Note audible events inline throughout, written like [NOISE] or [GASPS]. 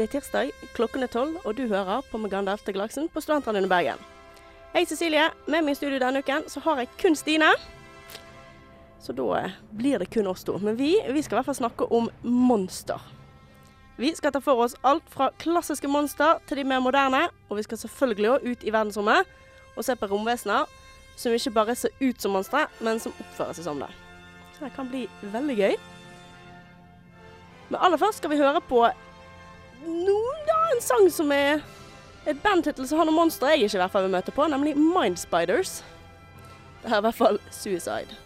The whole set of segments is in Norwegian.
Det er tirsdag, klokken er tolv, og du hører på Meganda til Galaksen på Studentradioen i Bergen. Hei, Cecilie. Med meg i studio denne uken så har jeg kun Stine. Så da eh, blir det kun oss to. Men vi, vi skal i hvert fall snakke om monster. Vi skal ta for oss alt fra klassiske monster til de mer moderne, og vi skal selvfølgelig òg ut i verdensrommet og se på romvesener som ikke bare ser ut som monstre, men som oppfører seg som det. Så det kan bli veldig gøy. Men aller først skal vi høre på no, da, en sang som er et bandtittel som har noen monstre jeg ikke i hvert fall vil møte på, nemlig Mind Spiders. Det er i hvert fall Suicide.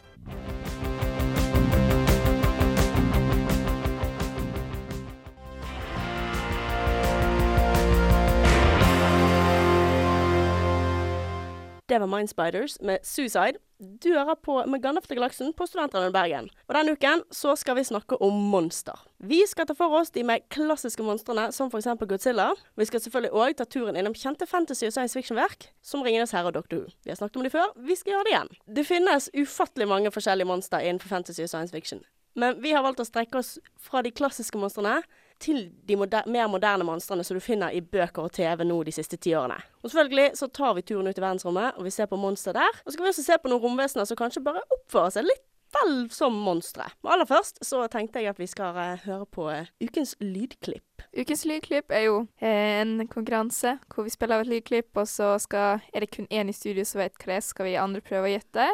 Det var Mind Spiders med Suicide. Du hører på Megane for galaksen på Studentradioen Bergen. Og denne uken så skal vi snakke om monster. Vi skal ta for oss de mer klassiske monstrene, som f.eks. Godzilla. Vi skal selvfølgelig òg ta turen innom kjente fantasy- og science fiction-verk, som Ringenes herre og Doctor Who. Vi har snakket om de før, vi skal gjøre det igjen. Det finnes ufattelig mange forskjellige monstre innenfor fantasy og science fiction. Men vi har valgt å strekke oss fra de klassiske monstrene til de moder mer moderne monstrene som du finner i bøker og TV nå de siste ti årene. Og selvfølgelig så tar vi turen ut i verdensrommet, og vi ser på monstre der. Og så skal vi også se på noen romvesener som kanskje bare oppfører seg litt vel som monstre. Men aller først så tenkte jeg at vi skal uh, høre på uh, ukens lydklipp. Ukens lydklipp er jo eh, en konkurranse hvor vi spiller av et lydklipp, og så skal, er det kun én i studio som vet hva det er, skal vi andre prøve å gjette.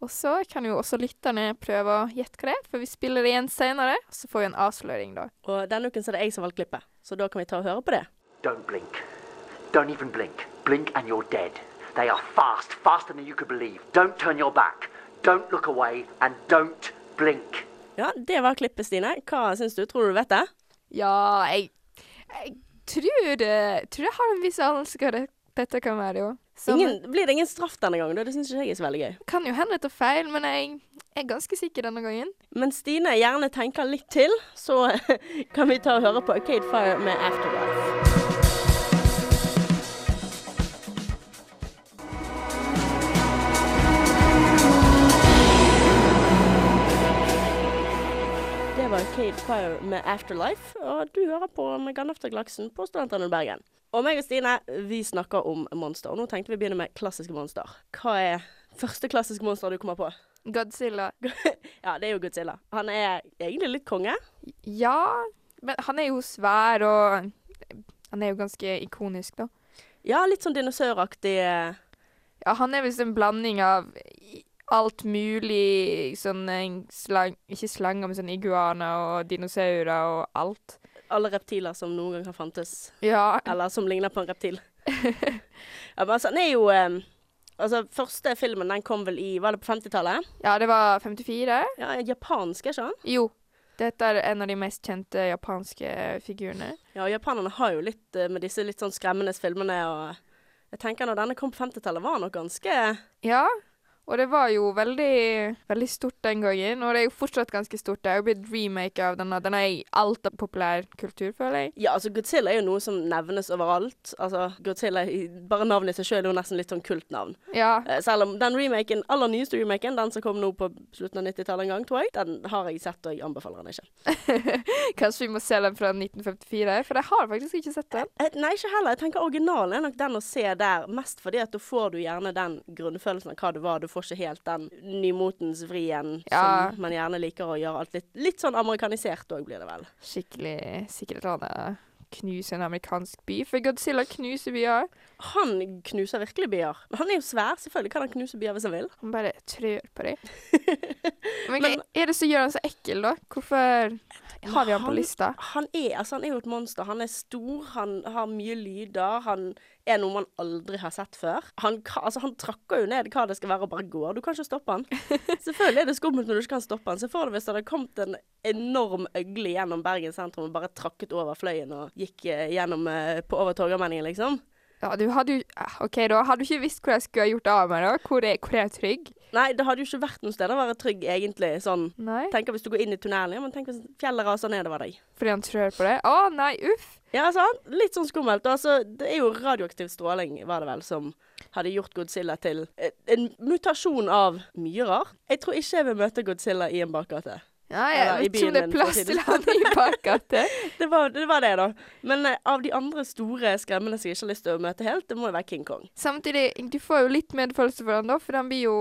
Og så kan jo også lytterne prøve å gjette hva det er, for vi spiller det igjen senere. Og så får vi en avsløring, da. Og denne uken så er det jeg som valgte klippet, så da kan vi ta og høre på det. Don't blink. Don't even blink. Blink and you're dead. They are fast, faster than you could believe. Don't turn your back. Don't look away, and don't blink. Ja, det var klippet, Stine. Hva syns du? Tror du du vet det? Ja, jeg, jeg tror det Tror jeg har en viss anelse hva dette kan være, jo. Så, Ingen, blir det ingen straff denne gangen? Det syns ikke jeg er så veldig gøy. Kan jo hende jeg tar feil, men jeg er ganske sikker denne gangen. Men Stine gjerne tenker litt til, så [LAUGHS] kan vi ta og høre på Arcade Fire med Afterlife. Det var Arcade Fire med Afterlife, og du hører på Megane Afterglaksen på Studentene i Bergen. Og meg og Stine, vi snakker om monster. Og nå tenkte vi å begynne med klassiske monster. Hva er første klassiske monster du kommer på? Godzilla. [LAUGHS] Ja, det er jo Godzilla. Han er egentlig litt konge. Ja, men han er jo svær, og han er jo ganske ikonisk, da. Ja, litt sånn dinosauraktig. eh, Ja, han er visst en blanding av alt mulig, sånn slang Ikke slanger, men sånn iguaner og dinosaurer og alt. Alle reptiler som noen gang har fantes. Ja. Eller som ligner på en reptil. [LAUGHS] ja, men altså, han er jo eh, Altså, første filmen den kom vel i Var det på 50-tallet? Ja, det var 54. Ja, japansk, er ikke han? Jo. Dette er en av de mest kjente japanske figurene. Ja, og japanerne har jo litt eh, med disse litt sånn skremmende filmene og Jeg tenker når denne kom på 50-tallet, var han nok ganske Ja, og det var jo veldig, veldig stort den gangen, og det er jo fortsatt ganske stort. Det er jo blitt remake av denne. Den er i alt av populær kultur, føler jeg. Ja, altså Godzilla er jo noe som nevnes overalt. Altså, Godzilla, Bare navnet i seg sjøl er jo nesten litt sånn kultnavn. Ja. Eh, Selv om den remaken, aller nyeste remaken, den som kom nå på slutten av 90-tallet en gang, tror jeg, den har jeg sett, og jeg anbefaler den ikke. [LAUGHS] Kanskje vi må se den fra 1954, for jeg har faktisk ikke sett den. Eh, Nei, ikke heller. Jeg tenker originalen er nok den å se der, mest fordi at da får du gjerne den grunnfølelsen av hva det var. Du får ikke helt den nymotens vrien Ja. som man gjerne liker å gjøre alt litt, litt sånn amerikanisert òg, blir det vel. Skikkelig sikkert han knuser en amerikansk by, for Godzilla knuser byer. Han knuser virkelig byer. Men han er jo svær, selvfølgelig kan han knuse byer hvis han vil. Han bare trør på dem. [LAUGHS] Men, hva er det som gjør han så ekkel, da? Hvorfor har vi han på lista? Han er, altså, han er jo et monster. Han er stor, han har mye lyder. Han er noe man aldri har sett før. Han, altså, han trakker jo ned hva det skal være og bare går. Du kan ikke stoppe han. [LAUGHS] Selvfølgelig er det skummelt når du ikke kan stoppe han. Se for deg hvis det hadde kommet en enorm øgle gjennom Bergen sentrum og bare trakket over fløyen og gikk eh, gjennom eh, på over Torgallmenningen, liksom. Ja, du hadde jo ah, OK, da. Hadde du ikke visst hvor jeg skulle ha gjort av meg, da? Hvor er, hvor er jeg trygg? Nei, det hadde jo ikke vært noe sted å være trygg, egentlig. Sånn. Nei. Tenk hvis du går inn i tunnelen, ja, men tenk hvis fjellet raser nedover deg. Fordi han trør på det? Å nei, uff. Ja, sant? Litt sånn skummelt. Altså, det er jo radioaktiv stråling, var det vel, som hadde gjort Godzilla til eh, en mutasjon av mye rart. Jeg tror ikke jeg vil møte Godzilla i en bakgate. Ja, jeg vet ikke om det er plass til han i bakgata. [LAUGHS] Det var, det var det, da. Men eh, av de andre store skremmende som jeg ikke har lyst til å møte helt, det må jo være King Kong. Samtidig, du får jo litt medfølelse for han da, for han blir jo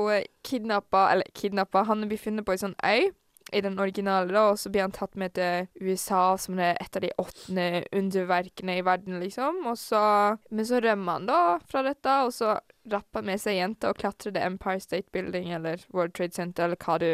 kidnappa, eller kidnappa, han blir funnet på ei sånn øy. I den originale, da, og så blir han tatt med til USA som er et av de åttende underverkene i verden, liksom. Og så, men så rømmer han da fra dette, og så rapper han med seg jenta og klatrer The Empire State Building eller World Trade Center, eller hva du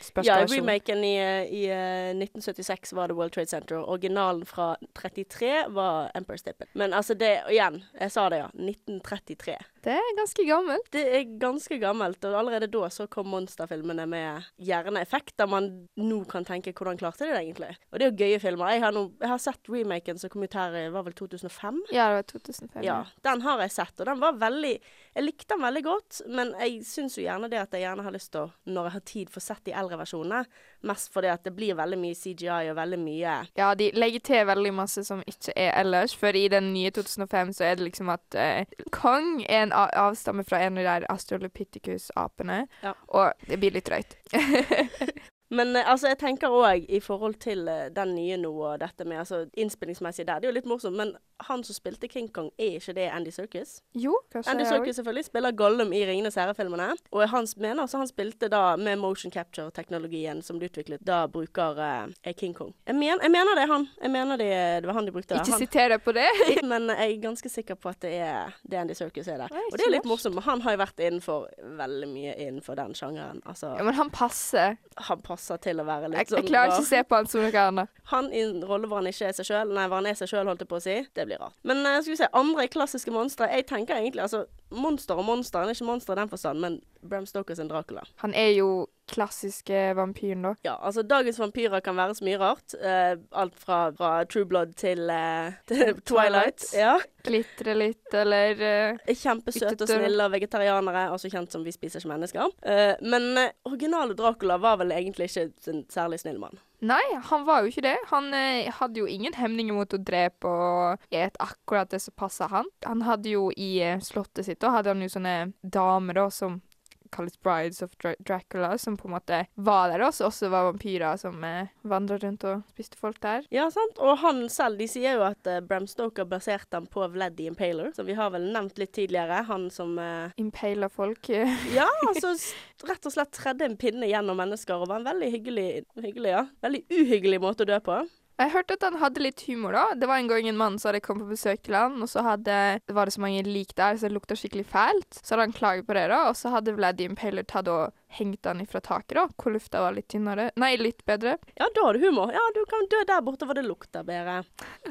spørs Ja, remaken i, eh, i eh, 1976 var det World Trade Center. Originalen fra 33 var Empire State Building. Men altså, det Igjen, jeg sa det, ja. 1933. Det er ganske gammelt. Det er ganske gammelt, og allerede da så kom monsterfilmene med gjerne effekter man nå kan tenke hvordan klarte de det egentlig. Og det er jo gøye filmer. Jeg har, no, jeg har sett remaken som kom ut her i var vel 2005. Ja, det var 2005. Ja, den har jeg sett, og den var veldig Jeg likte den veldig godt, men jeg syns jo gjerne det at jeg gjerne har lyst til å, når jeg har tid, få sett de eldre versjonene. Mest fordi at det blir veldig mye CGI og veldig mye Ja, de legger til veldig masse som ikke er ellers, for i den nye 2005 så er det liksom at eh, Kong er en avstamme fra en av de der Astrolopithecus-apene, Ja. og det blir litt drøyt. [LAUGHS] Men eh, altså, jeg tenker òg i forhold til eh, den nye nå og dette med altså innspillingsmessig der, det er jo litt morsomt, men han som spilte King Kong, er ikke det Andy Serkis? Jo, kanskje Andy. Serkis selvfølgelig spiller Gollum i Ringenes herre-filmene, og han mener altså han spilte da med motion capture-teknologien som de utviklet, da bruker eh, King Kong. Jeg, men, jeg mener det er han. Jeg mener det, det var han de brukte. Ikke siter deg på det. [LAUGHS] men jeg er ganske sikker på at det er det Andy Serkis er der. Nei, Og det er litt morsomt, han har jo vært innenfor veldig mye innenfor den sjangeren. Altså, Ja, men han passer. han passer til å være litt Jeg, sånn jeg klarer ikke å se på han som noe annet. Han i en rolle hvor han ikke er seg sjøl, nei, hvor han er seg sjøl, holdt jeg på å si. Det blir rart. Men uh, skal vi se, andre klassiske monstre. Jeg tenker egentlig altså Monster og monster. Han er ikke monster i den forstand, men Bram Stoker sin Dracula. Han er jo klassiske vampyren, da. Ja, altså dagens vampyrer kan være så mye rart. Uh, alt fra, fra True Blood til, uh, [LAUGHS] til Twilight. Ja. Glitre litt, eller uh, Kjempesøte og snille vegetarianere, også kjent som Vi spiser ikke mennesker. Men originale Dracula var vel egentlig ikke en særlig snill mann. Nei, han var jo ikke det. Han hadde jo ingen hemninger mot å drepe og et akkurat det som passa han. Han hadde jo i slottet sitt, da hadde han jo sånne damer da som kalles Brides of Dra Dracula, som på en måte var der, også, også var vampyrer som eh, vandra rundt og spiste folk der. Ja, sant. Og han selv, de sier jo at eh, Bram Stoker baserte ham på Vlad the Impaler, som vi har vel nevnt litt tidligere. Han som eh, Impaler folk. [LAUGHS] Ja, [LAUGHS] altså rett og slett tredde en pinne gjennom mennesker, og var en veldig hyggelig, hyggelig ja. Veldig uhyggelig måte å dø på. Jeg hørte at han hadde litt humor, da. Det var en gang en mann som hadde kommet på besøk til han, og så hadde, var det så mange lik der, så det lukta skikkelig fælt. Så hadde han klaget på det, da, og så hadde Vlad the Impaler tatt og hengt han ifra taket, da, hvor lufta var litt tynnere. Nei, litt bedre. Ja, da har du humor. Ja, du kan dø der borte hvor det lukter bedre.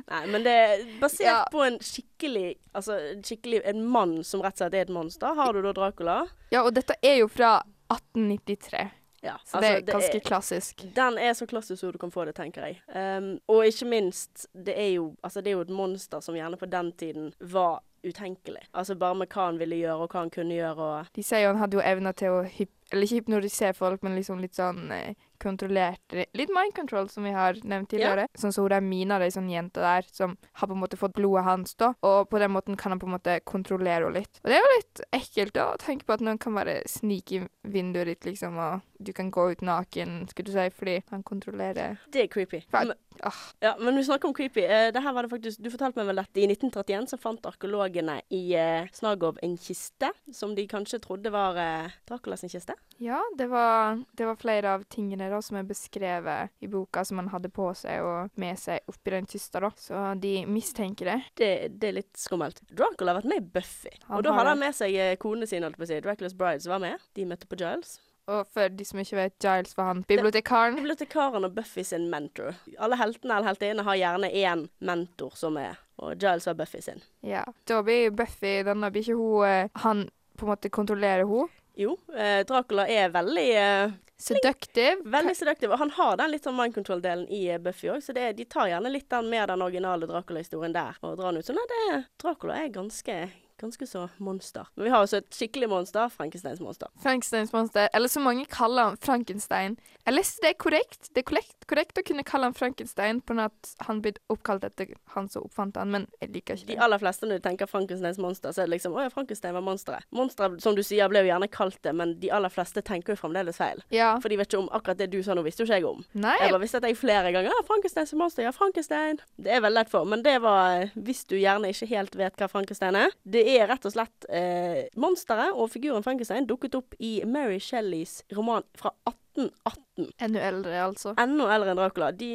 Nei, men det er basert Ja. på en skikkelig Altså skikkelig en mann som rett og slett er et monster. Har du da Dracula? Ja, og dette er jo fra 1893, Ja. så det er altså, ganske klassisk. Den er så klassisk som du kan få det, tenker jeg. Um, og ikke minst, det er, jo, altså, det er jo et monster som gjerne på den tiden var utenkelig. Altså bare med hva han ville gjøre, og hva han kunne gjøre, De sier jo han hadde jo evner til å hyp eller ikke hypnotisere folk, men liksom litt sånn eh, kontrollert Litt mind control, som vi har nevnt tidligere. Sånn som hun der Mina, ei sånn jente der, som har på en måte fått blodet hans, da. Og på den måten kan han på en måte kontrollere henne litt. Og det er jo litt ekkelt, da, å tenke på at noen kan bare snike i vinduet ditt, liksom, og du kan gå ut naken, skulle du si, fordi han kontrollerer Det er creepy. Men, ah. ja, men vi snakker om creepy. Uh, det her var det faktisk, Du fortalte meg vel dette. I 1931 så fant arkeologene i uh, Snagov en kiste som de kanskje trodde var uh, Dracula sin kiste. Ja, det var, det var flere av tingene da som er beskrevet i boka som han hadde på seg og med seg oppi den kista, da. Så de mistenker det. Det, det er litt skummelt. Dracula har vært med i Buffy. Han og da hadde han med seg uh, konene sine, holdt på å si. Draculas Brides var med. De møtte på Giles. Og for de som ikke vet, Giles var han bibliotekaren. Bibliotekaren og Buffy sin mentor. Alle heltene eller heltinnene har gjerne én mentor som er, og Giles var Buffy sin. Ja. Da blir Buffy denne blir ikke hun eh, Han på en måte kontrollerer hun. Jo, eh, Dracula er veldig eh, Seductive. Veldig seductive. Og han har den litt sånn mind control-delen i eh, Buffy òg, så det, de tar gjerne litt den med den originale Dracula-historien der og drar den ut. Så nei, det, Dracula er ganske ganske så monster. Men vi har også et skikkelig monster, Frankensteins monster. Frankensteins monster, eller så mange kaller han Frankenstein. Jeg leste det korrekt. Det er korrekt, korrekt å kunne kalle han Frankenstein på grunn av at han ble oppkalt etter han som oppfant han, men jeg liker ikke det. De aller fleste når du tenker Frankensteins monster, så er det liksom Å ja, Frankenstein var monsteret. Monstre, som du sier, ble jo gjerne kalt det, men de aller fleste tenker jo fremdeles feil. Ja. For de vet ikke om akkurat det du sa nå, visste jo ikke jeg om. Nei. Jeg bare visste at jeg flere ganger Ja, Frankensteins monster. Ja, Frankenstein. Det er veldig lett for. Men det var eh, hvis du gjerne ikke helt vet hva Frankenstein er. Det er rett og slett eh, monsteret og figuren Frankenstein dukket opp i Mary Shelleys roman fra 1818. Enda eldre, altså. Enda eldre enn Dracula. De,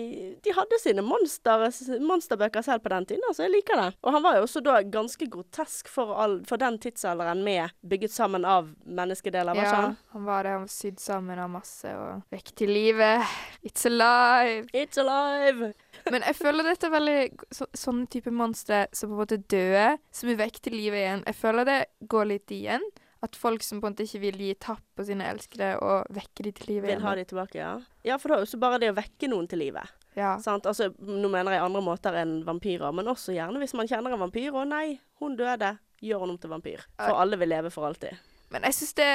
de hadde sine monster, monsterbøker selv på den tiden, altså. Jeg liker det. Og han var jo også da ganske grotesk for, all, for den tidsalderen med bygget sammen av menneskedeler, var ikke Ja, han? han var det. Han var sydd sammen av masse og vekk til livet. It's alive! It's alive! Men jeg føler dette er veldig så, sånne type monstre som på en måte døde, som er vekk til livet igjen. Jeg føler det går litt igjen. At folk som på en måte ikke vil gi tapp på sine elskede og vekke de til livet Vil ha de tilbake, ja. Ja, for da er også bare det å vekke noen til livet. Ja. Sant? Altså, nå mener jeg andre måter enn vampyrer, men også gjerne hvis man kjenner en vampyr, og nei, hun døde, gjør hun om til vampyr. For alle vil leve for alltid. Men jeg syns det,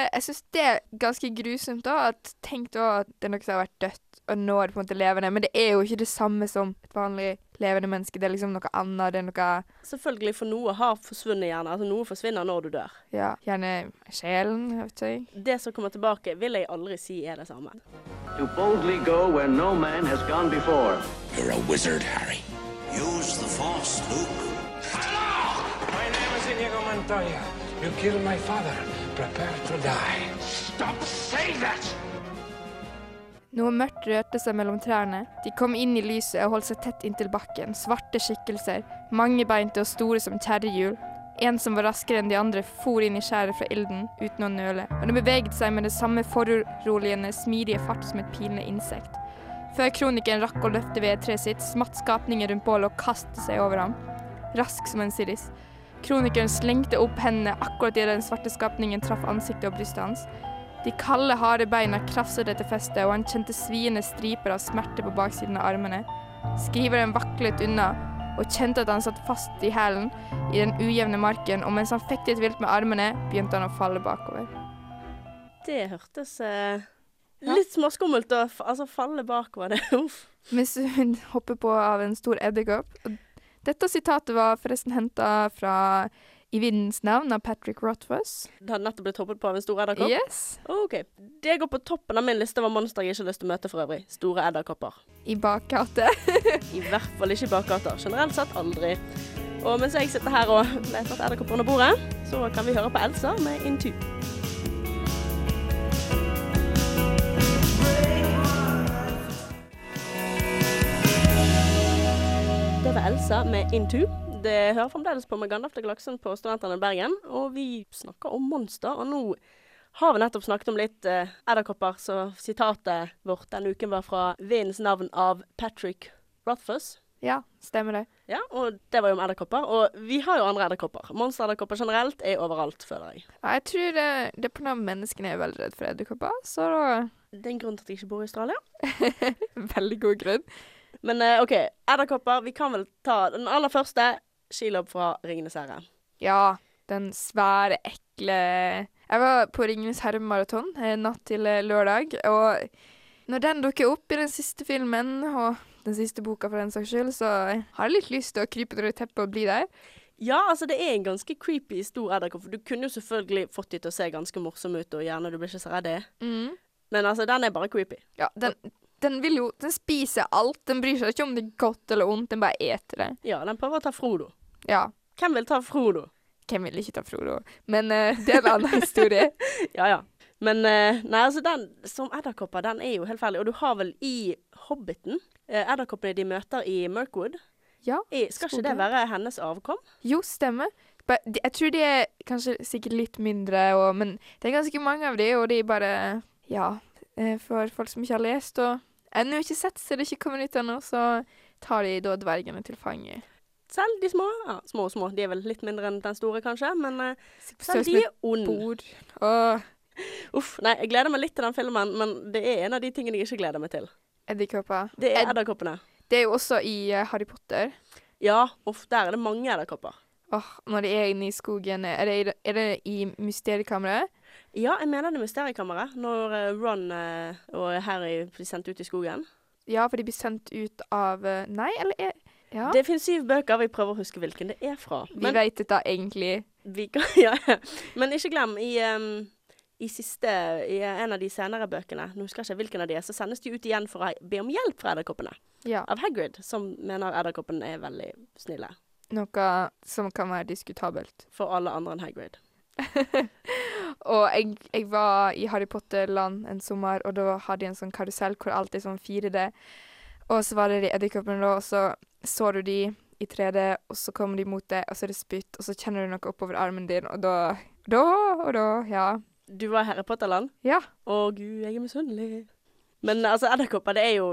det er ganske grusomt da, at tenk da at det er noe som har vært dødt, og nå er det på en måte levende. Men det er jo ikke det samme som et vanlig levende menneske. Det er liksom noe annet. Det er noe Selvfølgelig, for noe har forsvunnet gjerne. Altså, noe forsvinner når du dør. Ja, gjerne sjelen, jeg vet ikke. Det som kommer tilbake, vil jeg aldri si er det samme. To boldly go where no man has gone before. You're a wizard, Harry. Use the Force, Luke. My name is Inigo Montoya. You killed my father. Prepare to die. Stop saying that! Noe mørkt rørte seg mellom trærne. De kom inn i lyset og holdt seg tett inntil bakken. Svarte skikkelser, mangebeinte og store som kjerrehjul. En som var raskere enn de andre, for inn i skjæret fra ilden uten å nøle, og den beveget seg med det samme foruroligende, smidige fart som et pilende insekt. Før kronikeren rakk å løfte vedtreet sitt, smatt skapningen rundt bålet og kastet seg over ham. Rask som en siris. Kronikeren slengte opp hendene akkurat idet den svarte skapningen traff ansiktet og brystet hans. De kalde, harde beina krafset etter festet, og han kjente sviende striper av smerte på baksiden av armene. Skriveren vaklet unna og kjente at han satt fast i hælen i den ujevne marken, og mens han fektet vilt med armene, begynte han å falle bakover. Det hørtes eh, litt småskummelt å altså, falle bakover. [LAUGHS] Det. Mens hun hopper på av en stor edderkopp. Dette sitatet var forresten henta fra I vindens navn av Patrick Rothfuss. Det hadde nettopp blitt hoppet på av en stor edderkopp? Yes. OK. Det går på toppen av min liste over monstre jeg ikke har lyst til å møte for øvrig. Store edderkopper. I bakgate. [LAUGHS] I hvert fall ikke i bakgater. Generelt sett aldri. Og mens jeg sitter her og leter etter edderkopper under bordet, så kan vi høre på Elsa med Intu. Det var Elsa med Into. Det hører fremdeles på med Gandalf til Glaksen på Studentene i Bergen, og vi snakker om monster. Og nå har vi nettopp snakket om litt eh, edderkopper, så sitatet vårt denne uken var fra Vindens navn av Patrick Rothfuss. Ja, stemmer det. Ja, og det var jo om edderkopper. Og vi har jo andre edderkopper. Monsteredderkopper generelt er overalt, føler jeg. Ja, Jeg tror det, det er på av menneskene er veldig redd for edderkopper, så da Det er en grunn til at jeg ikke bor i Australia. [LAUGHS] Veldig god grunn. Men eh, OK, edderkopper. Vi kan vel ta den aller første. Skilobb fra Ringenes herre. Ja, den svære, ekle Jeg var på Ringenes herre-maraton eh, natt til eh, lørdag, og når den dukker opp i den siste filmen, og den siste boka for den saks skyld, så har jeg litt lyst til å krype under teppet og bli der. Ja, altså det er en ganske creepy stor edderkopp. Du kunne jo selvfølgelig fått de til å se ganske morsomme ut, og gjerne du blir ikke så redd Mm. Men altså, den er bare creepy. Ja, den, den vil jo Den spiser alt. Den bryr seg ikke om det er godt eller ondt, den bare eter det. Ja, den prøver å ta Frodo. Ja. Hvem vil ta Frodo? Hvem vil ikke ta Frodo? Men uh, det er en annen [LAUGHS] historie. Ja, ja. Men uh, nei, altså den som edderkopper, den er jo helt ferdig. Og du har vel i Hobbiten eh, Edderkoppene de møter i Mirkwood. Ja. I, skal ikke det være hennes avkom? Jo, stemmer. Jeg tror de er kanskje sikkert litt mindre, og, men det er ganske mange av de, og de bare Ja, for folk som ikke har lest og ennå ikke sett, så det ikke kommer ut ennå, så tar de da dvergene til fange. Selv de små. Ja, små og små. De er vel litt mindre enn den store, kanskje, men uh, selv de er onde. Uff. Nei, jeg gleder meg litt til den filmen, men det er en av de tingene jeg ikke gleder meg til. edderkopper. Det er edderkoppene. Det er jo også i uh, Harry Potter. Ja, uff, der er det mange edderkopper. Åh, når de er inne i skogen, er det, er det i mysteriekammeret? Ja, jeg mener det er mysteriekammeret. Når uh, Ron uh, og Harry blir sendt ut i skogen. Ja, for de blir sendt ut av Nei, eller er Ja. Det finnes syv bøker. Vi prøver å huske hvilken det er fra. vi Men, vet dette egentlig. vi kan, ja, [LAUGHS] ja. Men ikke glem, i, um, i siste I en av de senere bøkene, nå husker jeg ikke hvilken av de er, så sendes de ut igjen for å be om hjelp fra edderkoppene. Ja. Av Hagrid, som mener edderkoppene er veldig snille. Noe som kan være diskutabelt. For alle andre enn Hagrid. [LAUGHS] Og jeg, jeg var i Harry Potter-land en sommer, og da hadde de en sånn karusell hvor alt er sånn 4D. Og så var det de edderkoppene da, og så så du de i 3D, og så kommer de mot deg, og så er det spytt, og så kjenner du noe oppover armen din, og da Da og da, ja. Du var i Harry Potter-land? Ja. Å gud, jeg er misunnelig. Men altså, edderkopper, det er jo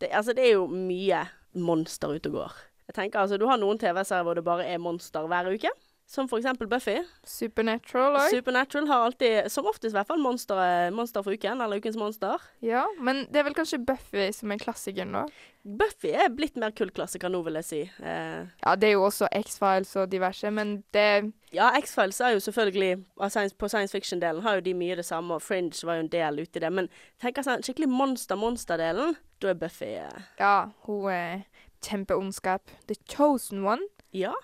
det, Altså, det er jo mye monster ute og går. Jeg tenker altså, Du har noen TV-serier hvor det bare er monster hver uke. Som for eksempel Buffy. Supernatural òg. Supernatural har alltid, som oftest i hvert fall, monster, monster for uken, eller Ukens monster. Ja, men det er vel kanskje Buffy som er klassikeren, da? Buffy er blitt mer kultklassiker nå, vil jeg si. Eh, Ja, det er jo også X-Files og diverse, men det ja, X-Files er jo selvfølgelig På science fiction-delen har jo de mye det samme, og Fringe var jo en del uti det. Men tenk sånn, skikkelig monster-monster-delen, da er Buffy eh, Ja, hun er kjempeondskap. The chosen one. Ja.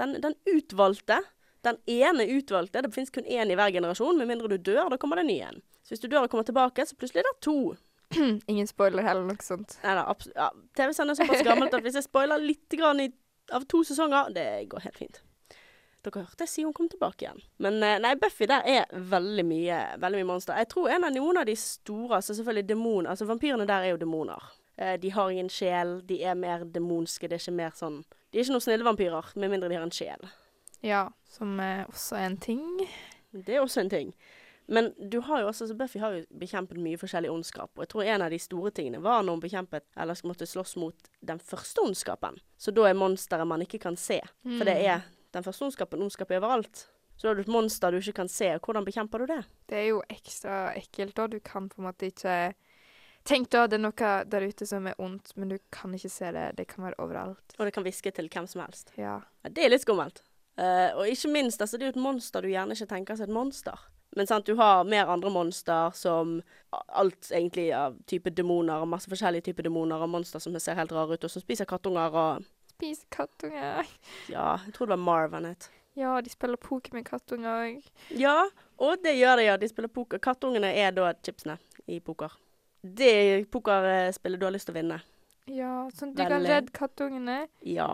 Den, den utvalgte. Den ene utvalgte. Det finnes kun én i hver generasjon. Med mindre du dør, da kommer det en ny en. Så hvis du dør og kommer tilbake, så plutselig er det to. [CLEARS THROAT] Ingen spoiler heller, noe sånt. Nei da, ja, TV-serien er såpass gammelt at hvis jeg spoiler litt grann i, av to sesonger, det går helt fint. Dere hørte jeg si hun kom tilbake igjen. Men eh, nei, Buffy der er veldig mye, veldig mye monster. Jeg tror en av noen av de store, altså selvfølgelig demon, altså vampyrene der er jo demoner. Eh, de har ingen sjel, de er mer demonske, det er ikke mer sånn De er ikke noen snille vampyrer, med mindre de har en sjel. Ja, som er også en ting. Det er også en ting. Men du har jo også, så Buffy har jo bekjempet mye forskjellig ondskap. Og jeg tror en av de store tingene var når hun bekjempet, eller måtte slåss mot den første ondskapen. Så da er monsteret man ikke kan se. For det er den første ondskapen. Ondskap er overalt. Så da har du et monster du ikke kan se. Hvordan bekjemper du det? Det er jo ekstra ekkelt, da. Du kan på en måte ikke Tenk da, det er noe der ute som er ondt, men du kan ikke se det. Det kan være overalt. Og det kan hviske til hvem som helst. Ja. Ja, det er litt skummelt. Uh, og ikke minst, altså, det er jo et monster du gjerne ikke tenker som et monster. Men sant, du har mer andre monster som alt egentlig av type demoner, og masse forskjellige typer demoner, og monster som ser helt rare ut, og som spiser kattunger og Spiser kattunger. Ja, jeg tror det var Marvin het. Ja, de spiller poker med kattunger òg. Ja, og det gjør de, ja. De spiller poker. Kattungene er da chipsene i poker. Det pokerspillet du har lyst til å vinne. Ja, sånn at du kan redde kattungene. Ja.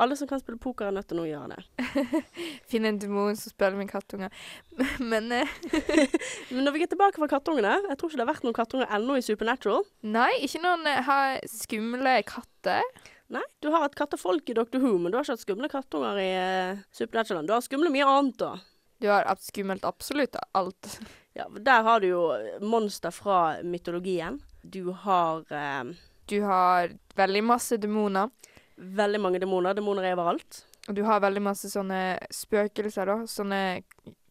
Alle som kan spille poker, er nødt til å nå gjøre det. [LAUGHS] Finne en demon som spiller med kattunger. [LAUGHS] Men eh, [LAUGHS] Men når vi er tilbake fra kattungene Jeg tror ikke det har vært noen kattunger ennå i Supernatural. Nei, ikke noen eh, har skumle katter. Nei, du har et kattefolk i Doctor Who, men du har ikke hatt skumle kattunger i Supernatural. Du har skumle mye annet, da. Du har skummelt absolutt alt. [LAUGHS] Ja, Der har du jo monster fra mytologien. Du har eh, Du har veldig masse demoner. veldig mange demoner. Demoner er overalt. Og du har veldig masse sånne spøkelser, da. Sånne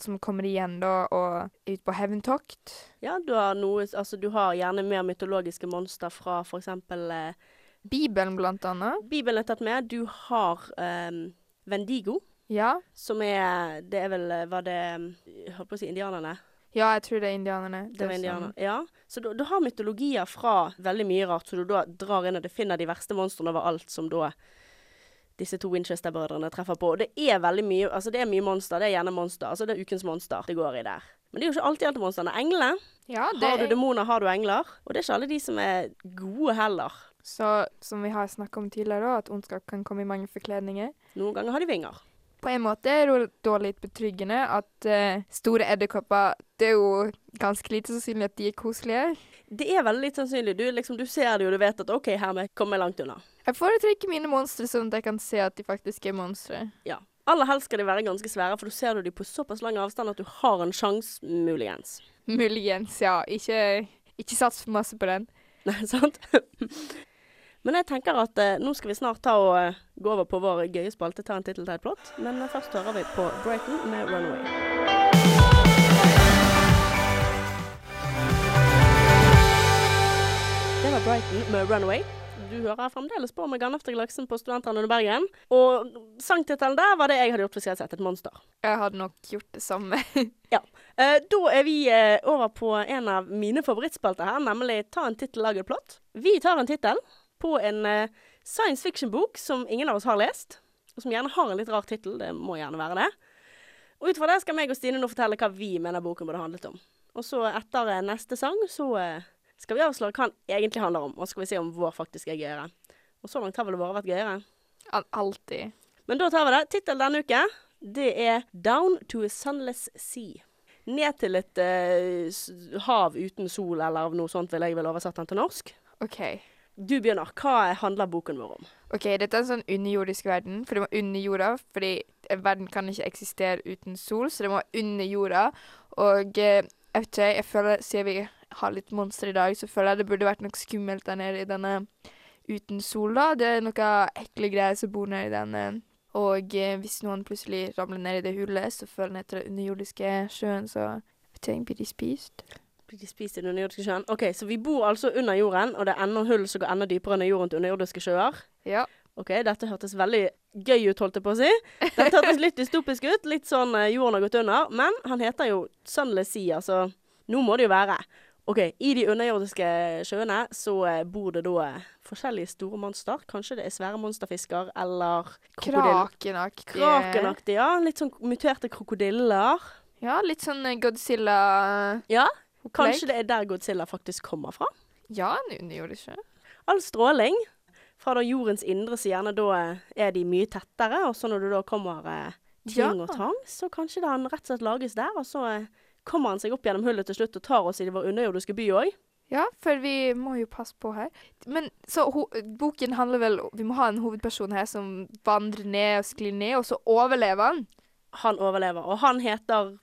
som kommer igjen, da, og ut på hevntokt. Ja, du har noe Altså, du har gjerne mer mytologiske monster fra eksempel eh, Bibelen, blant annet. Bibelen er tatt med. Du har eh, Vendigo, Ja. som er Det er vel Var det jeg Holdt på å si indianerne? Ja, jeg tror det er indianerne. Det var indianerne. Ja. Så du, du har mytologier fra veldig mye rart, så du da drar inn og du finner de verste monstrene overalt, som da disse to Winchester-brødrene treffer på. Og det er veldig mye Altså, det er mye monster. Det er gjerne monster. Altså, det er ukens monster det går i der. Men det er jo ikke alltid alltid monstrene. Englene. Ja, det Har du er demoner, har du engler. Og det er ikke alle de som er gode heller. Så som vi har snakka om tidligere, da, at ondskap kan komme i mange forkledninger. Noen ganger har de vinger. På en måte er det da litt betryggende at uh, store edderkopper Det er jo ganske lite sannsynlig at de er koselige. Det er veldig litt sannsynlig. Du, liksom, du ser det jo, du vet at OK, hermed kommer jeg langt unna. Jeg foretrekker mine monstre sånn at jeg kan se at de faktisk er monstre. Ja. Aller helst skal de være ganske svære, for da ser du de på såpass lang avstand at du har en sjanse, muligens. Muligens, ja. Ikke, ikke sats for masse på den. Nei, [LAUGHS] sant? Men jeg tenker at eh, nå skal vi snart ta og eh, gå over på vår gøye spalte, ta en tittel til et plott. Men eh, først hører vi på Brighton med 'Runaway'. Det var Brighton med 'Runaway'. Du hører fremdeles på med Gandalf til på Studentene under Bergen. Og sangtittelen der var det jeg hadde gjort hvis jeg hadde sett et monster. Jeg hadde nok gjort det samme. [LAUGHS] Eh, da er vi eh, over på en av mine favorittspalter her, nemlig Ta en tittel, lag et plott. Vi tar en tittel på en uh, science fiction-bok som ingen av oss har lest, og som gjerne har en litt rar tittel. Det må gjerne være det. Og ut fra det skal meg og Stine nå fortelle hva vi mener boken burde handlet om. Og så etter uh, neste sang så uh, skal vi avsløre hva den egentlig handler om, og så skal vi se om vår faktisk er gøyere. Og så langt har vel det bare vært gøyere. Al- Alltid. Men da tar vi det. Tittel denne uke, det er 'Down to a Sunless Sea'. Ned til et hav uten sol, eller noe sånt vil jeg vel oversette den til norsk. OK. Du begynner. Hva handler boken vår om? Ok, Dette er en sånn underjordisk verden, for det må under jorda. Fordi verden kan ikke eksistere uten sol, så det må under jorda. Og eh, jeg vet ikke, jeg føler, siden vi har litt monster i dag, så føler jeg det burde vært noe skummelt der nede i denne uten sol, da. Det er noen ekle greier som bor nedi. Og eh, hvis noen plutselig ramler ned i det hullet, så føler den etter den underjordiske sjøen, så vet ikke, blir de spist. Blir de spist i den underjordiske sjøen? OK, så vi bor altså under jorden, og det er enda hull som går enda dypere under jorden til underjordiske sjøer. Ja. OK, dette hørtes veldig gøy ut, holdt jeg på å si. Dette hørtes litt dystopisk ut. Litt sånn eh, jorden har gått under. Men han heter jo Sunless Sea, altså Nå må det jo være. OK, i de underjordiske sjøene så eh, bor det da eh, forskjellige store monster. Kanskje det er svære monsterfisker eller krokodil- Krakenaktige. Krakenaktige, ja. Litt sånn muterte krokodiller. Ja, litt sånn Godzilla Ja. Kanskje det er der Godzilla faktisk kommer fra. Ja, en det ikke. All stråling fra da jordens indre, så gjerne da eh, er de mye tettere, og så når du da kommer eh, ting Ja. og tang, så kanskje det han rett og slett lages der, og så eh, kommer han seg opp gjennom hullet til slutt og tar oss i vår underjordiske by òg. Ja, for vi må jo passe på her. Men så ho boken handler vel Vi må ha en hovedperson her som vandrer ned og sklir ned, og så overlever han. Han overlever, og han heter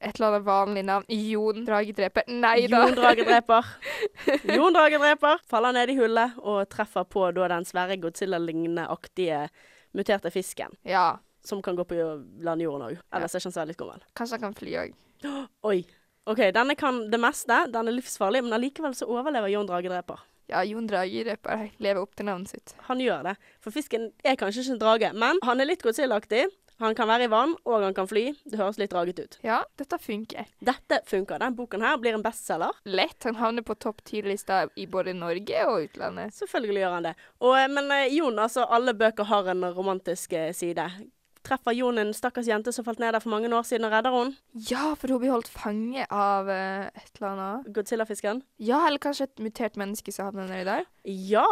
Et eller annet vanlig navn. Jon Dragedreper. Nei da. Jon Dragedreper. [LAUGHS] Jon Dragedreper faller ned i hullet og treffer på da den svære Godzilla-lignende-aktige muterte fisken, Ja. som kan gå på landjorden òg. Ellers er ikke han så veldig skummel. Kanskje han kan fly òg. [GASPS] Oi. OK, denne kan det meste. Den er livsfarlig, men allikevel så overlever Jon Dragedreper. Ja, Jon Dragedreper lever opp til navnet sitt. Han gjør det. For fisken er kanskje ikke en drage, men han er litt Godzilla-aktig. Han kan være i vann, og han kan fly. Det høres litt draget ut. Ja, dette funker. Dette funker. Den boken her blir en bestselger. Lett. Han havner på topp ti-lista i både Norge og utlandet. Selvfølgelig gjør han det. Og, eh, men eh, Jon, altså, alle bøker har en romantisk eh, side. Treffer Jon en stakkars jente som falt ned der for mange år siden, og redder hun Ja, for hun blir holdt fange av uh, et eller annet. Godzilla-fisken? Ja, eller kanskje et mutert menneske som havner nedi der. Ja!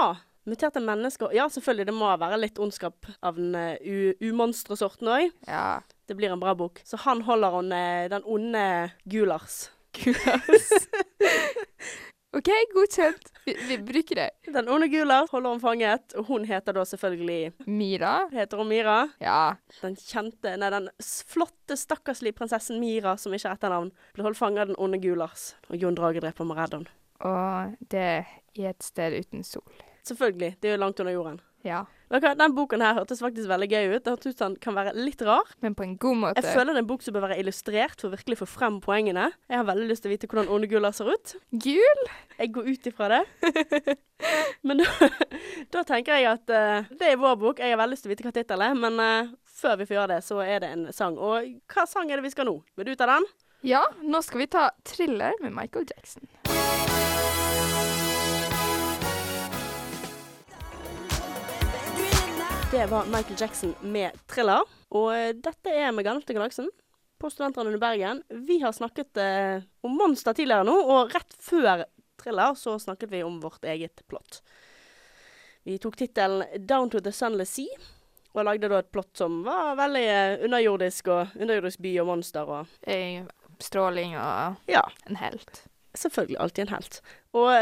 Muterte mennesker. Ja, selvfølgelig. Det må være litt ondskap av den uh, umonstre sorten òg. Ja. Det blir en bra bok. Så han holder hun uh, den onde Gulars. Gulars. [LAUGHS] OK, godkjent. Vi, vi bruker det. Den onde Gulars holder hun fanget, og hun heter da selvfølgelig Mira. Heter hun Mira? Ja. Den kjente Nei, den flotte, stakkarslige prinsessen Mira, som ikke har etternavn, ble holdt fanget av den onde Gulars. Og Jon Dragedreper dreper henne. Og det er et sted uten sol. Selvfølgelig. Det er jo langt under jorden. Ja. Den boken her hørtes faktisk veldig gøy ut. Det hørtes ut som den kan være litt rar. Men på en god måte. Jeg føler det er en bok som bør være illustrert for å virkelig få frem poengene. Jeg har veldig lyst til å vite hvordan onde guller ser ut. Gul? Jeg går ut ifra det. [LAUGHS] Men da, da tenker jeg at uh, det er vår bok. Jeg har veldig lyst til å vite hva tittelen er, men uh, før vi får gjøre det, så er det en sang. Og hva sang er det vi skal nå? Vil du ta den? Ja, nå skal vi ta Thriller med Michael Jackson. Det var Michael Jackson med 'Thriller'. Og eh, dette er med Gandalf til galaksen på Studentradioen i Bergen. Vi har snakket eh, om monster tidligere nå, og rett før 'Thriller' så snakket vi om vårt eget plott. Vi tok tittelen 'Down to the Sunless Sea', og lagde da et plott som var veldig eh, underjordisk, og underjordisk by og monster og Eh, Stråling og Ja, en helt. selvfølgelig alltid en helt. Og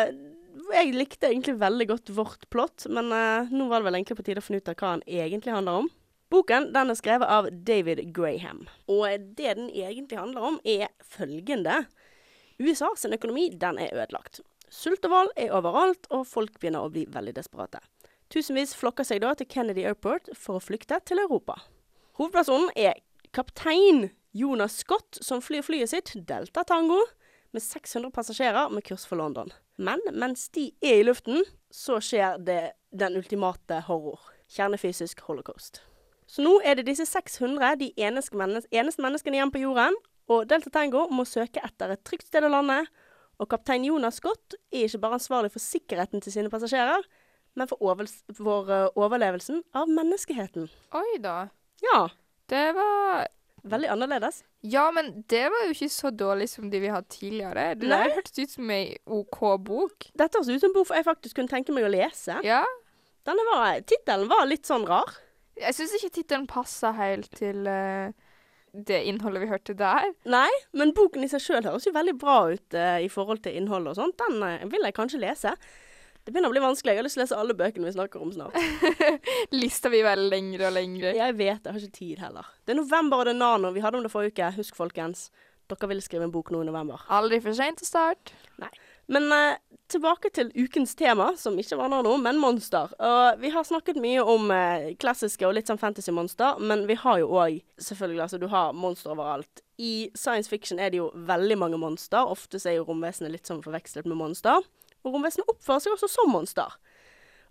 jeg likte egentlig veldig godt vårt plott, men eh, nå var det vel egentlig på tide å finne ut av hva den egentlig handler om. Boken den er skrevet av David Graham, og eh, det den egentlig handler om, er følgende. USA sin økonomi den er ødelagt. Sult og vold er overalt, og folk begynner å bli veldig desperate. Tusenvis flokker seg da til Kennedy Airport for å flykte til Europa. Hovedpersonen er kaptein Jonas Scott, som flyr flyet sitt Delta Tango med 600 passasjerer med kurs for London. Men mens de er i luften, så skjer det den ultimate horror. Kjernefysisk holocaust. Så nå er det disse 600, de eneste, mennes eneste menneskene igjen på jorden, og Delta Tango må søke etter et trygt sted å lande. Og kaptein Jonas Scott er ikke bare ansvarlig for sikkerheten til sine passasjerer, men for, for eh, overlevelsen av menneskeheten. Oi da. Ja, Det var veldig annerledes. Ja, men det var jo ikke så dårlig som de vi hadde tidligere. Det der hørtes ut som ei OK bok. Dette høres ut som en bok jeg faktisk kunne tenke meg å lese. Ja. Denne var, Tittelen var litt sånn rar. Jeg syns ikke tittelen passa helt til uh, det innholdet vi hørte der. Nei, men boken i seg sjøl høres jo veldig bra ut uh, i forhold til innholdet og sånt. Den uh, vil jeg kanskje lese. Det begynner å bli vanskelig. Jeg har lyst til å lese alle bøkene vi snakker om snart. [LAUGHS] Lista blir vel lengre og lengre. Jeg vet, jeg har ikke tid heller. Det er november, og det er Nano. Vi hadde om det forrige uke. Husk, folkens. Dere vil skrive en bok nå i november. Aldri for seint å starte. Men eh, tilbake til ukens tema, som ikke var Nano, men monster. Og vi har snakket mye om eh, klassiske og litt sånn fantasy-monster, men vi har jo òg selvfølgelig altså du har monster overalt. I science fiction er det jo veldig mange monster. Ofte er jo romvesenet litt sånn forvekslet med monster. Og romvesenet oppfører seg også som monster.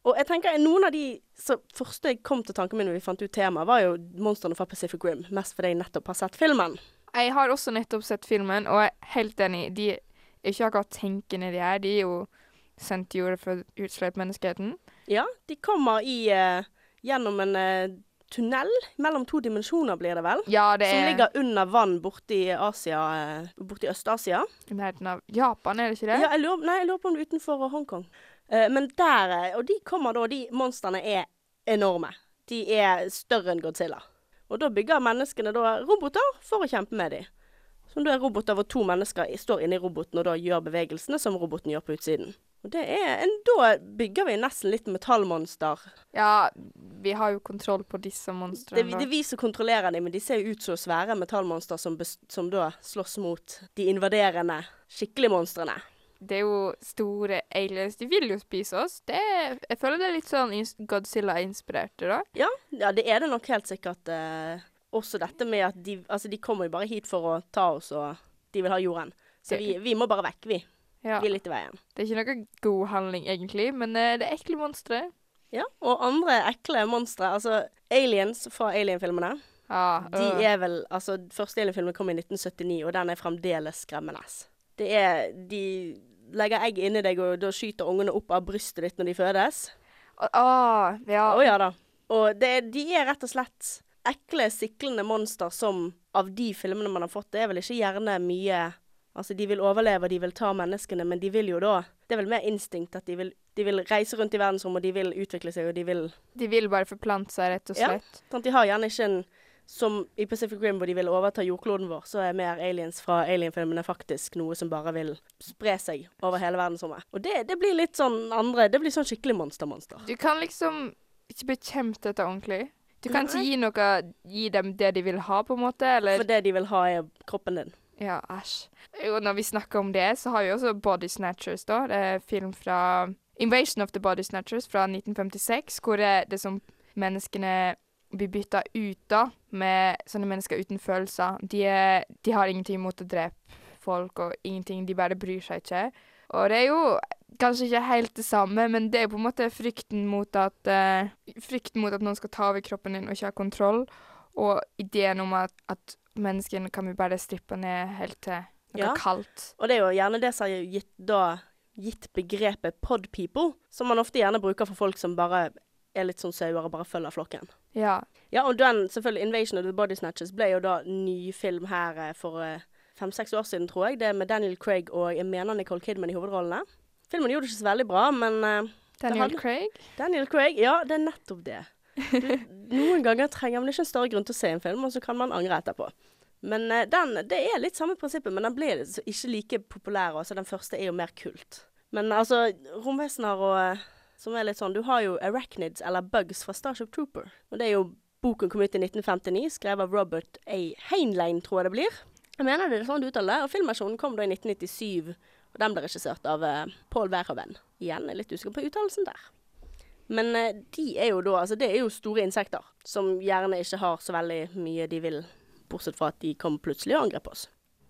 Og jeg tenker noen av de så første jeg kom til tanken min når vi fant ut temaet, var jo monstrene fra Pacific Rim. Mest fordi jeg nettopp har sett filmen. Jeg har også nettopp sett filmen, og jeg er helt enig. De er ikke akkurat tenkende, de her. De er jo sendt til jorda for å utslette menneskeheten. Ja, de kommer i uh, gjennom en eh, tunnel mellom to dimensjoner, blir det vel? Ja, det Som er ligger under vann borti Asia, eh, borti Øst-Asia. i nærheten av Japan, er det ikke det? Ja, jeg lurer, nei, jeg lurer på om det er utenfor Hongkong. Uh, men der, eh, og de kommer da, de monstrene er enorme. De er større enn Godzilla. Og da bygger menneskene da roboter for å kjempe med dem. Som da er roboter hvor to mennesker står inni roboten og da gjør bevegelsene som roboten gjør på utsiden. Og det er en, Da bygger vi nesten litt metallmonster. Ja, vi har jo kontroll på disse monstrene. det er vi som kontrollerer dem, men de ser jo ut som svære metallmonster som, som da slåss mot de invaderende skikkelige monstrene. Det er jo store aliens. De vil jo spise oss. Det er, jeg føler det er litt sånn Godzilla-inspirerte, da. Ja, ja, det er det nok helt sikkert. Eh, også dette med at de Altså, de kommer jo bare hit for å ta oss, og de vil ha jorden. Så vi, vi må bare vekk, vi. Ja. Vi er litt i veien. Det er ikke noe god handling, egentlig, men eh, det er ekle monstre. Ja, og andre ekle monstre, altså aliens fra Alien-filmene, Ja, de øh. er vel Altså, første Alien-filmen kom i 1979, og den er fremdeles skremmende. Det er De legger egg inni deg, og da skyter ungene opp av brystet ditt når de fødes. Å, ah, ja. Å ja da. Og det, de er rett og slett ekle, siklende monster som av de filmene man har fått, det er vel ikke gjerne mye Altså, de vil overleve, og de vil ta menneskene, men de vil jo da Det er vel mer instinkt at de vil, de vil reise rundt i verdensrommet, og de vil utvikle seg, og de vil De vil bare forplante seg, rett og Ja. slett. Sant? De har gjerne ikke en Som i Pacific Rim, hvor de vil overta jordkloden vår, så er mer aliens fra alien-filmene faktisk noe som bare vil spre seg over hele verdensrommet. Og det, det blir litt sånn andre Det blir sånn skikkelig monster-monster. Du kan liksom ikke bekjempe dette ordentlig. Du kan ikke gi noe Gi dem det de vil ha, på en måte, eller For det de vil ha, er kroppen din. Ja, æsj. Når vi snakker om det, så har vi også Body Snatchers, da. Det er film fra Invasion of the Body Snatchers fra 1956, hvor det, det som menneskene blir bytta ut, da, med sånne mennesker uten følelser. De, er, de har ingenting imot å drepe folk, og ingenting. De bare bryr seg ikke. Og det er jo kanskje ikke helt det samme, men det er på en måte frykten mot at uh, Frykten mot at noen skal ta over kroppen din og ikke ha kontroll, og ideen om at, at menneskene kan vi bare strippe ned helt til noe Ja. kaldt. Og det er jo gjerne det som har gitt, da, gitt begrepet pod people, som man ofte gjerne bruker for folk som bare er litt sånn sauer og bare følger flokken. Ja. Ja, og den, selvfølgelig, 'Invasion of the Body Snatchers' ble jo da ny film her eh, for eh, fem-seks år siden, tror jeg. Det er med Daniel Craig og jeg mener Nicole Kidman i hovedrollene. Filmen gjorde det ikke så veldig bra, men uh, Daniel hadde- Craig. Daniel Craig, ja, det er nettopp det. [LAUGHS] Du, noen ganger trenger man ikke en større grunn til å se en film, og så kan man angre etterpå. Men eh, den, det er litt samme prinsippet, men den blir ikke like populær. Altså, den første er jo mer kult. Men altså, romvesener og eh, som er litt sånn Du har jo Arachnids, eller Bugs, fra Starship Trooper. Og det er jo Boken kom ut i 1959, skrevet av Robert A. Heinlein, tror jeg det blir. Jeg mener det er sånn du uttaler det. Og filmversjonen kom da i 1997, og den ble regissert av uh, Paul Verhoeven. Igjen, jeg er litt usikker på uttalelsen der. Men uh, de er jo da Altså, det er jo store insekter som gjerne ikke har så veldig mye de vil, bortsett fra at de kom plutselig og angrep oss.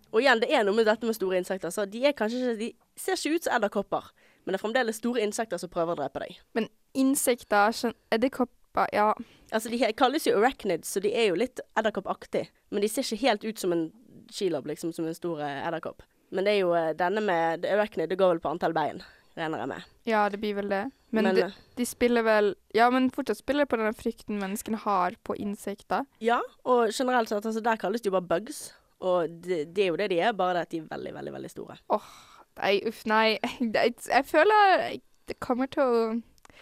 Og igjen, det er noe med dette med store insekter. Så de kanskje De ser ikke ut som edderkopper, Men det er fremdeles store insekter som prøver å drepe deg. Men insekter, edderkopper Ja. Altså, De kalles jo arachnids, så de er jo litt edderkoppaktig. Men de ser ikke helt ut som en chilob, liksom, som en stor eh, edderkopp. Men det er jo eh, denne med arachnid, det går vel på antall bein, regner jeg med. Ja, det blir vel det. Men, Men, de, eh, de spiller vel Ja, men fortsatt spiller på den frykten menneskene har på insekter. Ja, og generelt sett, altså, der kalles de jo bare bugs. Og det, det er jo det de er, bare det at de er veldig, veldig, veldig store. Åh, Nei, uff, nei. [LAUGHS] Jeg, jeg føler det kommer til å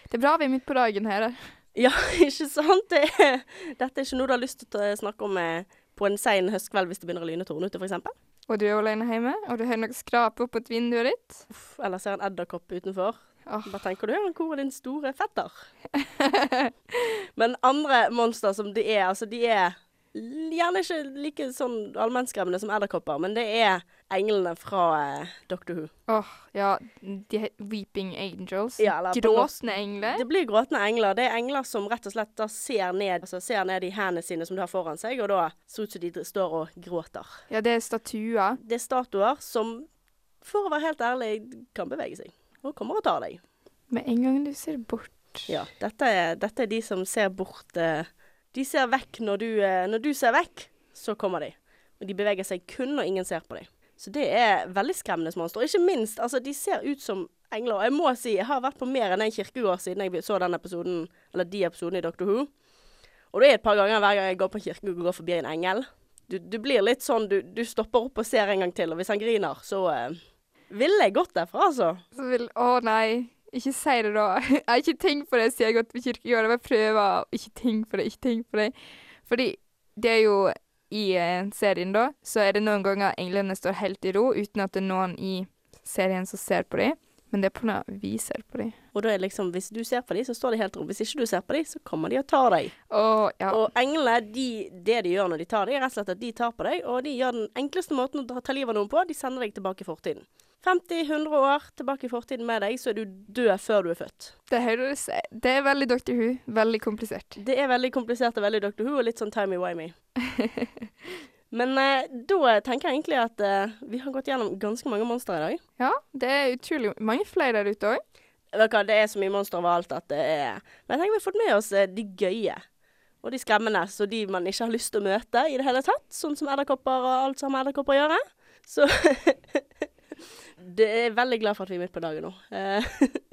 Det er bra vi er midt på dagen her. [LAUGHS] Ja, ikke sant? Det er, dette er ikke noe du har lyst til å snakke om eh, på en sein høstkveld hvis det begynner å lyne og tordne ute, f.eks. Og du er alene hjemme, og du hører noe skrape opp mot vinduet ditt. Uff, Eller ser en edderkopp utenfor. Hva tenker du? Hvor er din store fetter? [LAUGHS] Men andre monster som de er, altså de er gjerne ikke like sånn allmennskremmende som edderkopper, men det er englene fra eh, Doctor Who. Åh, ja. De Weeping Angels. Ja, Gråtende engler. Det blir gråtende engler. Det er engler som rett og slett da ser ned, altså ser ned i hendene sine som de har foran seg, og da ser ut som de står og gråter. Ja, det er statuer. Det er statuer som, for å være helt ærlig, kan bevege seg. Og kommer og tar deg. Med en gang du ser bort. Ja, dette er, dette er de som ser bort eh, De ser vekk når du, eh, når du ser vekk, så kommer de. Og de beveger seg kun når ingen ser på dem. Så det er veldig skremmende monstre. Og ikke minst, altså, de ser ut som engler. Og jeg må si, jeg har vært på mer enn en kirkegård siden jeg så den episoden, eller de episodene i Doctor Who. Og det er et par ganger hver gang jeg går på en kirkegård og går forbi en engel. Du, du blir litt sånn, du, du stopper opp og ser en gang til, og hvis han griner, så uh, ville jeg gått derfra, altså. Så vil Å nei, ikke si det da. [LAUGHS] Jeg har ikke tenkt på det siden jeg har gått på kirkegård. Jeg bare prøver å ikke tenke på det, ikke tenke på det. Fordi det er jo i eh, serien, da, så er det noen ganger englene står helt i ro uten at det er noen i serien som ser på dem. Men det er grunn vi ser på dem. Og da er liksom, hvis du ser på dem, så står de helt rolig. Hvis ikke du ser på dem, så kommer de og tar deg. Og ja. Og englene, de, det de gjør når de tar deg, er rett og slett at de tar på deg, og de gjør den enkleste måten å ta livet av noen på. De sender deg tilbake i fortiden. 50-100 år tilbake i fortiden med deg, så er du død før du er født. Det høres Det er veldig Dr. Who. Veldig komplisert. Det er veldig komplisert og veldig Dr. Who, og litt sånn timey-wimey. [LAUGHS] Men eh, da tenker jeg egentlig at eh, vi har gått gjennom ganske mange monstre i dag. Ja, det er utrolig mange flere der ute òg. Vet du hva, Det er så mye monstre overalt at det er Men jeg tenker vi har fått med oss eh, de gøye. Og de skremmende, så de man ikke har lyst til å møte i det hele tatt. Sånn som edderkopper og alt som har med edderkopper å gjøre. Så [LAUGHS] Det er veldig glad for at vi er midt på dagen nå. [LAUGHS]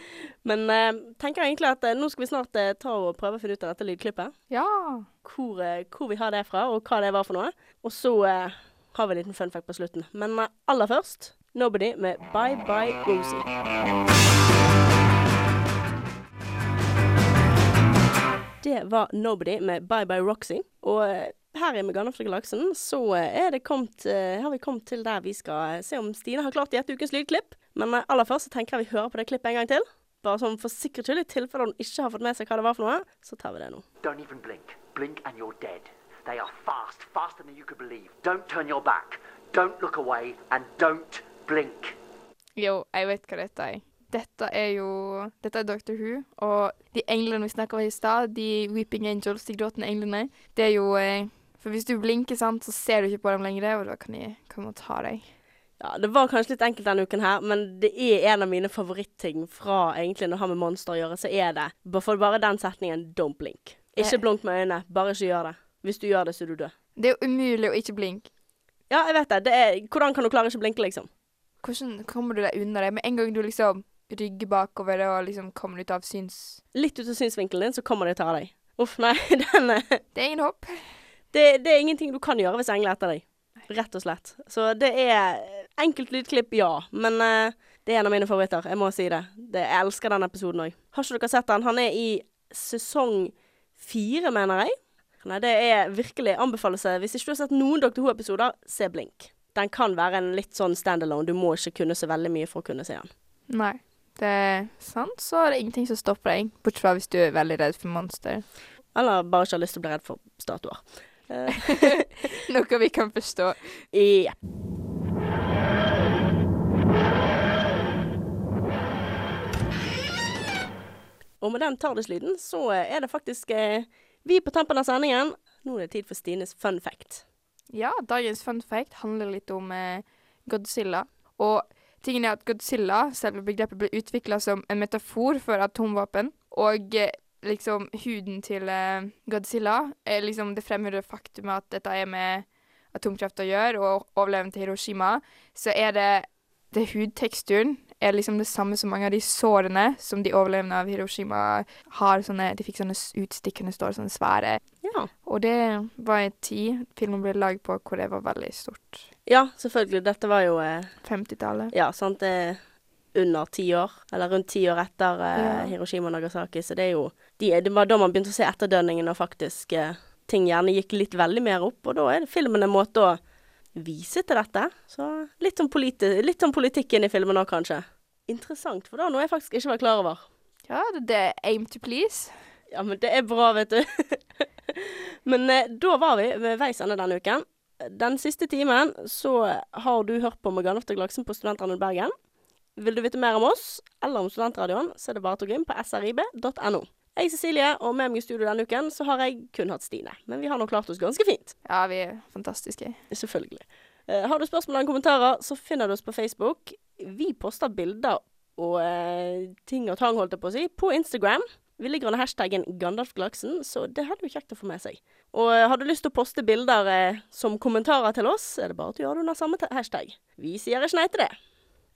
[LAUGHS] Men eh, tenker egentlig at eh, nå skal vi snart eh, ta og prøve å finne ut av dette lydklippet. Ja. Hvor, eh, hvor vi har det fra, og hva det var for noe. Og så eh, har vi en liten fun fact på slutten. Men eh, aller først Nobody med Bye Bye Rosie. Det var Nobody med Bye Bye Roxy. Og eh, her i Meganafrikalaksen så eh, er det kommet, eh, har vi kommet til der vi skal eh, se om Stine har klart å gjette ukens lydklipp. Men aller først så tenker jeg vi hører på det klippet en gang til. Bare sånn for sikkerhets skyld, i tilfelle hun ikke har fått med seg hva det var for noe, så tar vi det nå. Don't even blink. Blink and you're dead. They are fast, faster than you could believe. Don't turn your back. Don't look away and don't blink. Jo, jeg vet hva dette er. Dette er jo Dette er Dr. Who, og de englene vi snakka om i stad, de Weeping Angels, de gråtende englene, det er jo eh, For hvis du blinker, sant, så ser du ikke på dem lenger, og da kan de komme og ta deg. Ja, det var kanskje litt enkelt denne uken her, men det er en av mine favoritting fra egentlig når det har med monster å gjøre, så er det for bare den setningen 'don't blink'. Ikke Eh. blunk med øynene, bare ikke gjør det. Hvis du gjør det, så er du død. Det er jo umulig å ikke blinke. Ja, jeg vet det. det er, hvordan kan du klare ikke å blinke, liksom? Hvordan kommer du deg unna det? Med en gang du liksom rygger bakover og liksom kommer ut av syns... Litt ut av synsvinkelen din, så kommer de og tar deg. Uff, nei, [LAUGHS] den er Det er ingen hopp. Det, det er ingenting du kan gjøre hvis engler er etter deg. Rett og slett. Så det er enkelt lydklipp, ja. Men uh, det er en av mine favoritter. Jeg må si det. det jeg elsker den episoden òg. Har ikke dere sett den? Han er i sesong fire, mener jeg. Nei, det er virkelig anbefalelse. Hvis ikke du har sett noen Dr. Who-episoder, se Blink. Den kan være en litt sånn standalone. Du må ikke kunne så veldig mye for å kunne se den. Nei. Det er sant, så er det ingenting som stopper deg. Bortsett fra hvis du er veldig redd for monster. Eller bare ikke har lyst til å bli redd for statuer. Eh, [LAUGHS] Noe vi kan forstå. Ja. Og med den TARDIS-lyden så eh, er det faktisk eh, vi på tampen av sendingen. Nå er det tid for Stines fun fact. Ja, dagens fun fact handler litt om eh, Godzilla. Og tingen er at Godzilla, selve begrepet, ble utvikla som en metafor for atomvåpen. Og eh, liksom huden til uh, Godzilla er liksom det fremhører faktumet at dette er med atomkraft å gjøre, og overlevende til Hiroshima, så er det, det hudteksturen er liksom det samme som mange av de sårene som de overlevende av Hiroshima har. Sånne, de fikk sånne utstikkende sår, sånne svære. Ja. Og det var en tid filmen ble lagd på hvor det var veldig stort. ja, selvfølgelig. Dette var jo eh, 50-tallet. Ja, sant. Det er under ti år, eller rundt ti år etter eh, Ja. Hiroshima og Nagasaki. Så det er jo de, Det var da man begynte å se etterdønningene, og faktisk eh, ting gjerne gikk litt veldig mer opp. Og da er det filmen en måte å vise til dette. Så litt om, politi litt om politikken i filmen òg, kanskje. Interessant, for da noe jeg faktisk ikke var klar over. Ja, det, det er aim to please. Ja, men det er bra, vet du. [LAUGHS] men eh, da var vi ved veis ende denne uken. Den siste timen så har du hørt på Morgan After Glaksen på Studentradioen Bergen. Vil du vite mer om oss, eller om Studentradioen, så er det bare å gå inn på srib.no. Jeg er Cecilie, og med meg i studio denne uken så har jeg kun hatt Stine. Men vi har nå klart oss ganske fint. Ja, vi er fantastiske. Selvfølgelig. Eh, har du spørsmål eller kommentarer, så finner du oss på Facebook. Vi poster bilder og eh, ting og tang, holdt jeg på å si, på Instagram. Vi ligger under hashtaggen Gandalfglaksen, så det hadde jo kjekt å få med seg. Og eh, har du lyst til å poste bilder som kommentarer til oss, er det bare at å gjøre det under samme hashtag. Vi sier ikke nei til det.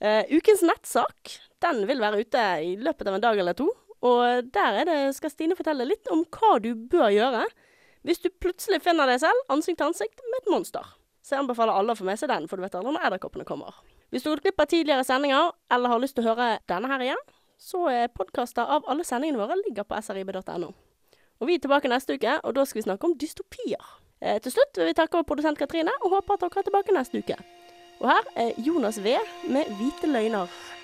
Eh, ukens nettsak den vil være ute i løpet av en dag eller to. Og der er det, skal Stine fortelle litt om hva du bør gjøre hvis du plutselig finner deg selv ansikt til ansikt med et monster. Så jeg anbefaler alle å få med seg den, for du vet aldri når edderkoppene kommer. Hvis du har gått glipp av tidligere sendinger, eller har lyst til å høre denne her igjen, så er podkaster av alle sendingene våre ligger på srib.no. Og vi er tilbake neste uke, og da skal vi snakke om dystopier. Eh, til slutt vil vi takke vår produsent Katrine, og håper at dere er tilbake neste uke. Og her er Jonas V med 'Hvite løgner'.